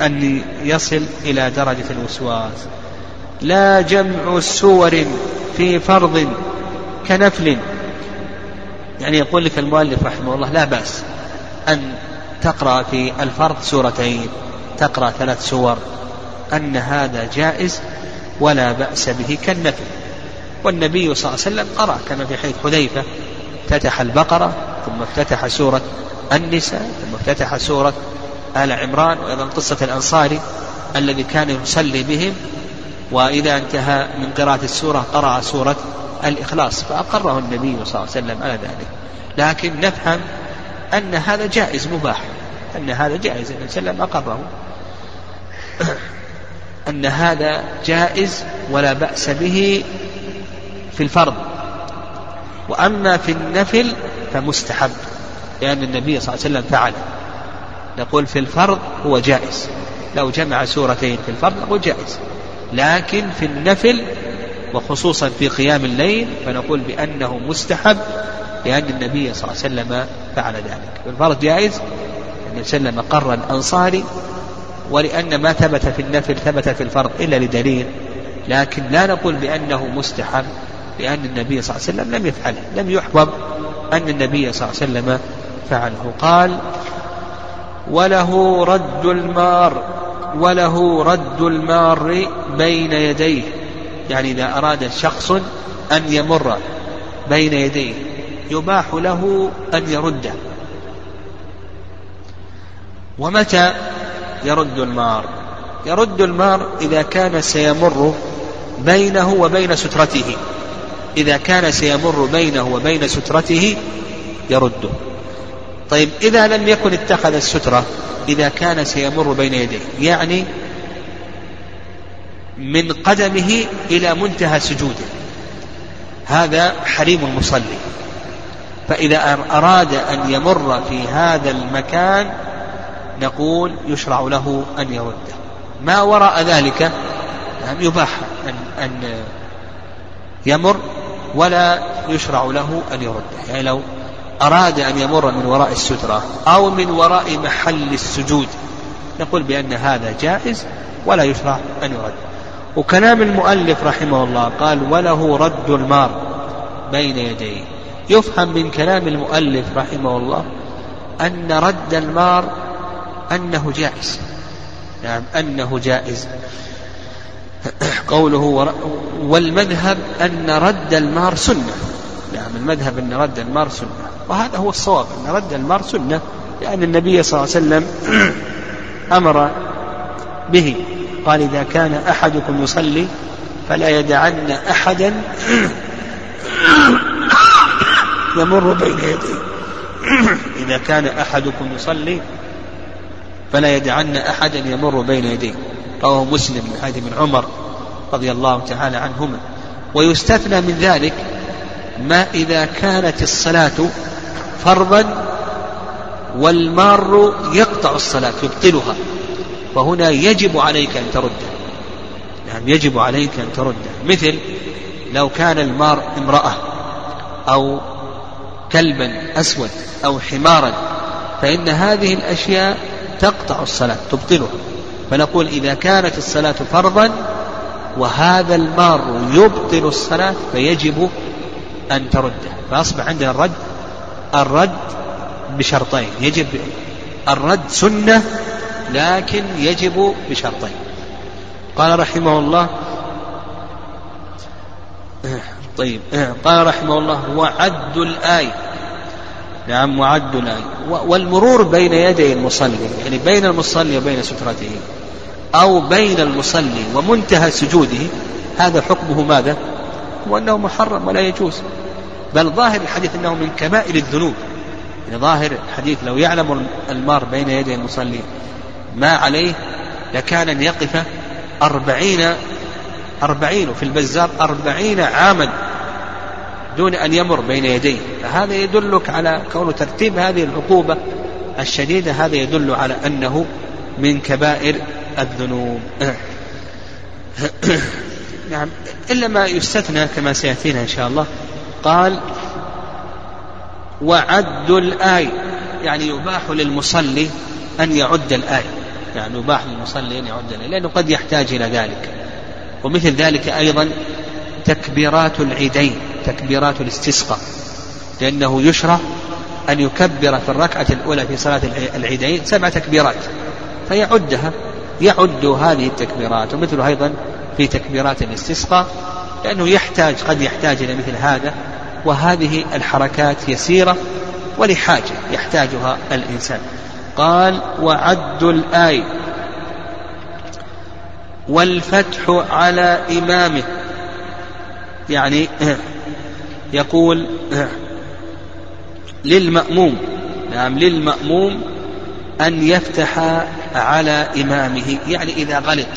أن يصل إلى درجة الوسواس. لا جمع سور في فرض كنفل. يعني يقول لك المؤلف رحمه الله لا بأس أن تقرأ في الفرض سورتين تقرأ ثلاث سور أن هذا جائز ولا بأس به كالنفل. والنبي صلى الله عليه وسلم قرأ كما في حديث حذيفة افتتح البقرة ثم افتتح سورة النساء ثم افتتح سورة آل عمران وأيضا قصة الأنصاري الذي كان يصلي بهم وإذا انتهى من قراءة السورة قرأ سورة الإخلاص فأقره النبي صلى الله عليه وسلم على ذلك. لكن نفهم أن هذا جائز مباح أن هذا جائز النبي صلى الله عليه وسلم أقره. أن هذا جائز ولا بأس به في الفرض. وأما في النفل فمستحب لأن النبي صلى الله عليه وسلم فعل. نقول في الفرض هو جائز. لو جمع سورتين في الفرض نقول جائز. لكن في النفل وخصوصا في قيام الليل فنقول بأنه مستحب لأن النبي صلى الله عليه وسلم فعل ذلك. في الفرض جائز النبي صلى الله عليه وسلم قر الأنصاري ولأن ما ثبت في النفل ثبت في الفرض إلا لدليل لكن لا نقول بأنه مستحب لأن النبي صلى الله عليه وسلم لم يفعله لم يحبب أن النبي صلى الله عليه وسلم فعله. قال وله رد المار وله رد المار بين يديه. يعني إذا أراد شخص أن يمر بين يديه يباح له أن يرده ومتى يرد المار؟ يرد المار إذا كان سيمر بينه وبين سترته. إذا كان سيمر بينه وبين سترته يرده طيب إذا لم يكن اتخذ السترة إذا كان سيمر بين يديه يعني من قدمه إلى منتهى سجوده. هذا حريم المصلي. فإذا أراد أن يمر في هذا المكان نقول يشرع له أن يرده. ما وراء ذلك؟ يباح أن, أن يمر ولا يشرع له أن يرده. يعني لو أراد أن يمر من وراء السترة أو من وراء محل السجود. نقول بأن هذا جائز ولا يشرع أن يرد. وكلام المؤلف رحمه الله قال وله رد المار بين يديه يفهم من كلام المؤلف رحمه الله أن رد المار أنه جائز. نعم أنه جائز. قوله والمذهب أن رد المار سنة. نعم المذهب أن رد المار سنة. وهذا هو الصواب أن رد المار سنة لأن النبي صلى الله عليه وسلم أمر به قال إذا كان أحدكم يصلي فلا يدعن أحدا يمر بين يديه. إذا كان أحدكم يصلي فلا يدعن أحدا يمر بين يديه. رواه مسلم من حديث ابن عمر رضي الله تعالى عنهما. ويستثنى من ذلك ما إذا كانت الصلاة فرضا والمار يقطع الصلاة يبطلها. فهنا يجب عليك أن ترده. نعم يجب عليك أن ترده. مثل لو كان المار امرأة أو كلبا أسود أو حمارا فإن هذه الأشياء تقطع الصلاة تبطلها. فنقول إذا كانت الصلاة فرضا وهذا المار يبطل الصلاة فيجب أن ترده. فأصبح عندنا الرد الرد بشرطين. يجب الرد سنة لكن يجب بشرطين. قال رحمه الله طيب قال رحمه الله وعد الآية. نعم وعد الآية. والمرور بين يدي المصلي يعني بين المصلي وبين سترته أو بين المصلي ومنتهى سجوده هذا حكمه ماذا؟ هو أنه محرم ولا يجوز. بل ظاهر الحديث أنه من كبائر الذنوب. يعني ظاهر الحديث لو يعلم المار بين يدي المصلي ما عليه لكان أن يقف أربعين أربعين في البزار أربعين عاما دون أن يمر بين يديه. فهذا يدلك على كون ترتيب هذه العقوبة الشديدة. هذا يدل على أنه من كبائر الذنوب. نعم إلا ما يستثنى كما سيأتينا إن شاء الله. قال وعد الآية يعني يباح للمصلي أن يعد الآية يعني يباح للمصلي أن يعد الآية لأنه قد يحتاج إلى ذلك. ومثل ذلك أيضا تكبيرات العيدين تكبيرات الاستسقاء لأنه يشرع أن يكبر في الركعة الأولى في صلاة العيدين سبع تكبيرات فيعدها يعد هذه التكبيرات ومثل أيضا في تكبيرات الاستسقاء لأنه يحتاج قد يحتاج إلى مثل هذا وهذه الحركات يسيرة ولحاجة يحتاجها الإنسان. قال وعد الآية والفتح على إمامه. يعني يقول للمأموم نعم للمأموم أن يفتح على إمامه. يعني إذا غلط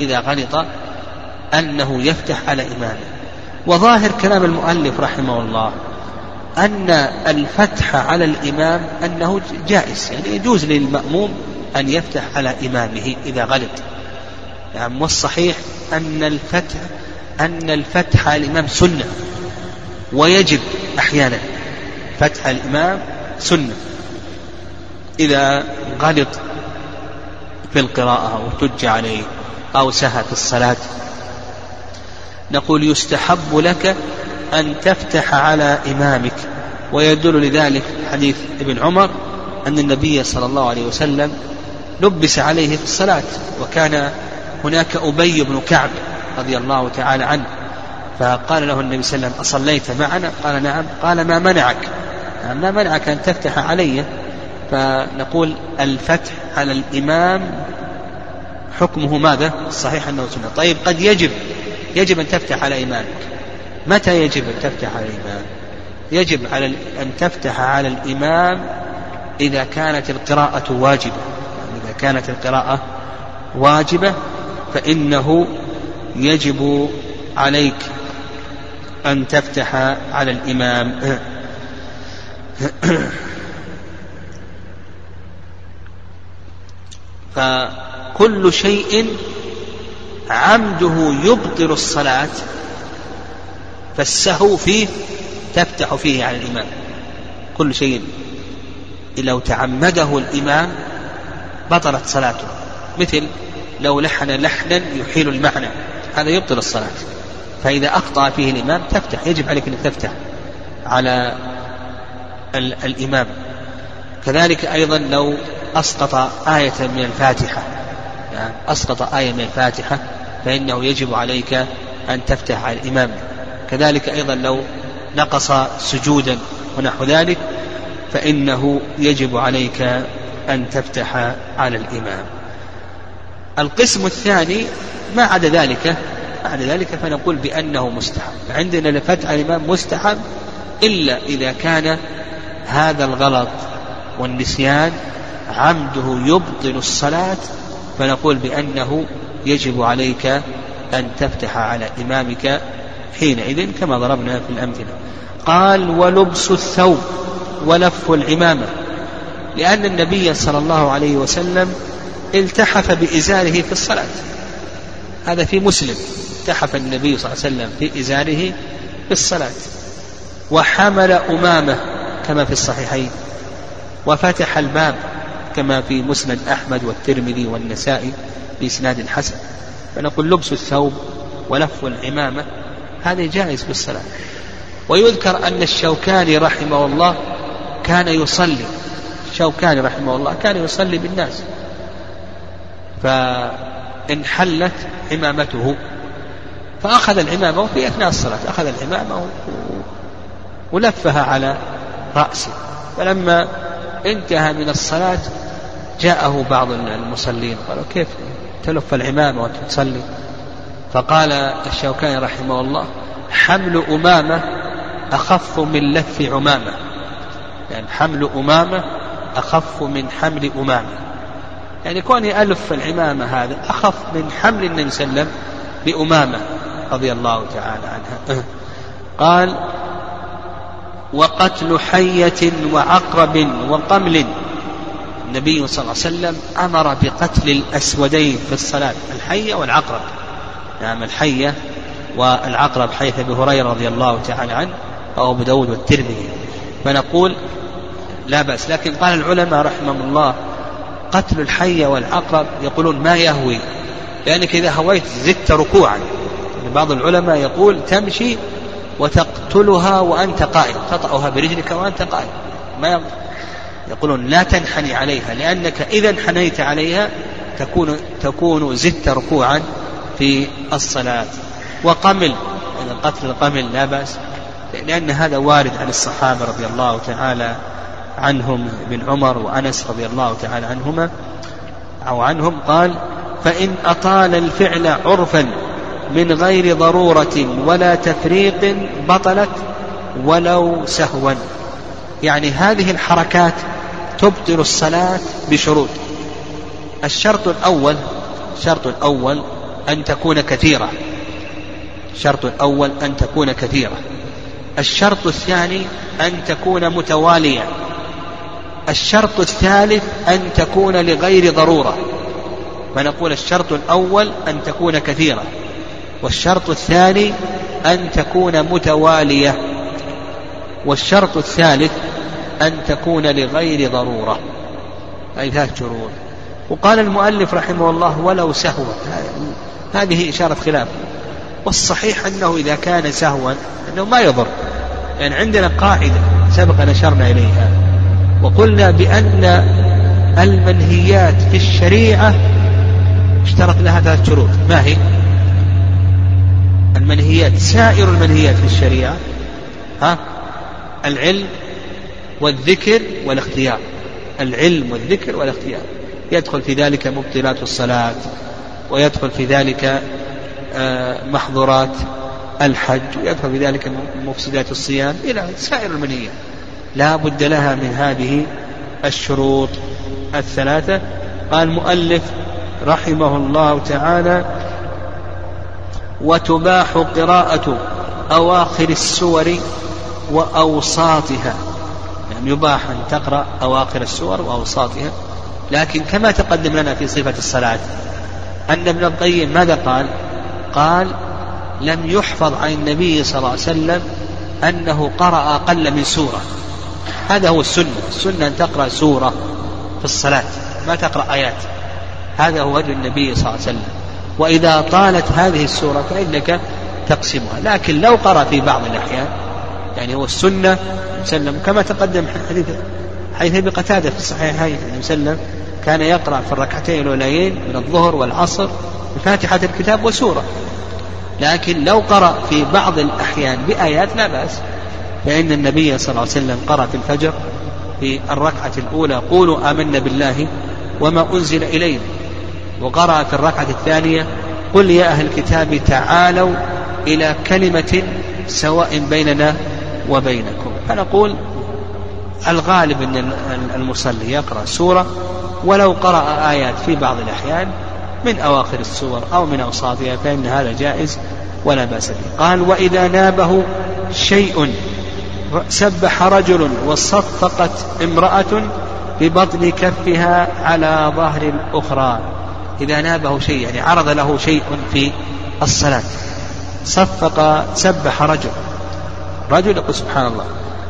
إذا غلط أنه يفتح على إمامه. وظاهر كلام المؤلف رحمه الله أن الفتح على الإمام أنه جائز يعني يجوز للمأموم أن يفتح على إمامه إذا غلط. يعني والصحيح أن الفتح أن الفتح على الإمام سنة ويجب أحيانا فتح الإمام سنة إذا غلط في القراءة أو عليه أو سهى في الصلاة. نقول يستحب لك أن تفتح على إمامك. ويدل لذلك حديث ابن عمر أن النبي صلى الله عليه وسلم لبس عليه في الصلاة وكان هناك أبي بن كعب رضي الله تعالى عنه. فقال له النبي صلى الله عليه وسلم أصليت معنا؟ قال نعم. قال ما منعك؟ ما منعك أن تفتح علي؟ فنقول الفتح على الإمام حكمه ماذا؟ الصحيح أنه سنة. طيب قد يجب يجب أن تفتح على إمامك متى يجب أن تفتح على الإمام يجب على أن تفتح على الإمام إذا كانت القراءة واجبة. إذا كانت القراءة واجبة فإنه يجب عليك أن تفتح على الإمام. فكل شيء عمده يبطل الصلاة فالسهو فيه تفتح فيه على الإمام. كل شيء لو تعمده الإمام بطلت صلاته. مثل لو لحن لحنا يحيل المعنى هذا يبطل الصلاة. فإذا أخطأ فيه الإمام تفتح يجب عليك أن تفتح على الإمام. كذلك أيضا لو أسقط آية من الفاتحة. يعني أسقط آية من الفاتحة فإنه يجب عليك أن تفتح على الإمام. كذلك أيضا لو نقص سجودا ونحو ذلك فإنه يجب عليك أن تفتح على الإمام. القسم الثاني ما عدا ذلك ما عدا ذلك فنقول بأنه مستحب. عندنا لفتح الإمام مستحب إلا إذا كان هذا الغلط والنسيان عمده يبطل الصلاة فنقول بأنه يجب عليك أن تفتح على إمامك حينئذ كما ضربنا في الأمثلة. قال ولبس الثوب ولف العمامة. لأن النبي صلى الله عليه وسلم التحف بإزاره في الصلاة. هذا في مسلم. التحف النبي صلى الله عليه وسلم في إزاره في الصلاة. وحمل أمامة كما في الصحيحين. وفتح الباب كما في مسند أحمد والترمذي والنسائي. بإسناد حسن فنقول لبس الثوب ولف العمامة هذا جائز في الصلاة ويذكر أن الشوكاني رحمه الله كان يصلي الشوكاني رحمه الله كان يصلي بالناس فانحلت عمامته فأخذ العمامة في أثناء الصلاة أخذ العمامة ولفها على رأسه. فلما انتهى من الصلاة جاءه بعض المصلين قالوا كيف؟ تلف العمامة وأنت تصلي فقال الشوكاني رحمه الله حمل أمامة أخف من لف عمامة. يعني حمل أمامة أخف من حمل أمامة. يعني كوني ألف العمامة هذا أخف من حمل النبي صلى الله عليه وسلم بأمامة رضي الله تعالى عنها. قال وقتل حية وعقرب وقمل النبي صلى الله عليه وسلم أمر بقتل الأسودين في الصلاة الحية والعقرب. نعم الحية والعقرب حيث أبي هريرة رضي الله تعالى عنه أو أبو داود والترمذي. فنقول لا بأس لكن قال العلماء رحمهم الله قتل الحية والعقرب يقولون ما يهوي لأنك إذا هويت زدت ركوعا. يعني بعض العلماء يقول تمشي وتقتلها وأنت قائم تطأها برجلك وأنت قائم. ما يقولون لا تنحني عليها لأنك إذا انحنيت عليها تكون تكون زدت ركوعا في الصلاة. وقمل يعني قتل القمل لا بأس لأن هذا وارد عن الصحابة رضي الله تعالى عنهم ابن عمر وأنس رضي الله تعالى عنهما أو عنهم قال فإن أطال الفعل عرفا من غير ضرورة ولا تفريق بطلت ولو سهوا. يعني هذه الحركات تبطل الصلاة بشروط. الشرط الأول الشرط الأول أن تكون كثيرة. الشرط الأول أن تكون كثيرة. الشرط الثاني أن تكون متوالية. الشرط الثالث أن تكون لغير ضرورة. فنقول الشرط الأول أن تكون كثيرة والشرط الثاني أن تكون متوالية. والشرط الثالث أن تكون لغير ضرورة. أي ثلاث شروط وقال المؤلف رحمه الله ولو سهوا. هذه إشارة خلاف. والصحيح أنه إذا كان سهوا أنه ما يضر. يعني عندنا قاعدة سبق نشرنا إليها. وقلنا بأن المنهيات في الشريعة اشترط لها ثلاث شروط ما هي؟ المنهيات سائر المنهيات في الشريعة ها؟ العلم والذكر والاختيار. العلم والذكر والاختيار. يدخل في ذلك مبطلات الصلاة ويدخل في ذلك آه، محظورات الحج ويدخل في ذلك مفسدات الصيام إلى سائر المنهيات لا بد لها من هذه الشروط الثلاثة. قال المؤلف رحمه الله تعالى وتباح قراءة أواخر السور وأوساطها. يعني يباح أن تقرأ أواخر السور وأوساطها. لكن كما تقدم لنا في صفة الصلاة أن ابن القيم ماذا قال؟ قال لم يحفظ عن النبي صلى الله عليه وسلم أنه قرأ أقل من سورة. هذا هو السنة السنة أن تقرأ سورة في الصلاة ما تقرأ آيات. هذا هو وجه النبي صلى الله عليه وسلم. وإذا طالت هذه السورة فإنك تقسمها. لكن لو قرأ في بعض الأحيان يعني هو السنة وسلم كما تقدم حديث حديث أبي قتادة في الصحيحين النبي وسلم كان يقرأ في الركعتين الأوليين من الظهر والعصر بفاتحة الكتاب وسورة. لكن لو قرأ في بعض الأحيان بآيات لا بأس فإن النبي صلى الله عليه وسلم قرأ في الفجر في الركعة الأولى قولوا آمنا بالله وما أنزل إلينا وقرأ في الركعة الثانية قل يا أهل الكتاب تعالوا إلى كلمة سواء بيننا وبينكم. فنقول الغالب أن المصلي يقرأ سورة ولو قرأ آيات في بعض الأحيان من أواخر السور أو من أوساطها فإن هذا جائز ولا بأس به. قال وإذا نابه شيء سبح رجل وصفقت امرأة ببطن كفها على ظهر الأخرى إذا نابه شيء يعني عرض له شيء في الصلاة. صفق سبح رجل. رجل يقول سبحان الله.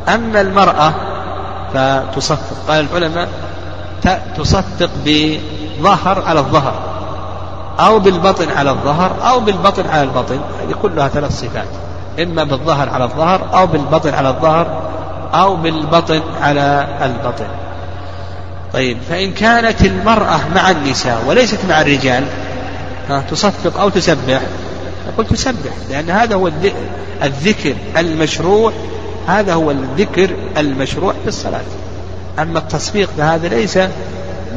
أما المرأة فتصفق قال العلماء تصفق بظهر على الظهر أو بالبطن على الظهر أو بالبطن على البطن. هذه كلها ثلاث صفات. إما بالظهر على الظهر أو بالبطن على الظهر أو بالبطن على البطن. طيب فإن كانت المرأة مع النساء وليست مع الرجال تصفق أو تسبح نقول تسبح لأن هذا هو الذكر المشروع هذا هو الذكر المشروع في الصلاة. أما التصفيق فهذا ليس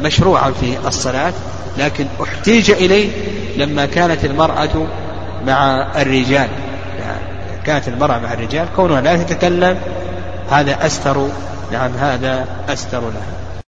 مشروعا في الصلاة لكن احتيج إليه لما كانت المرأة مع الرجال. كانت المرأة مع الرجال كونها لا تتكلم هذا أستر نعم هذا أستر لها.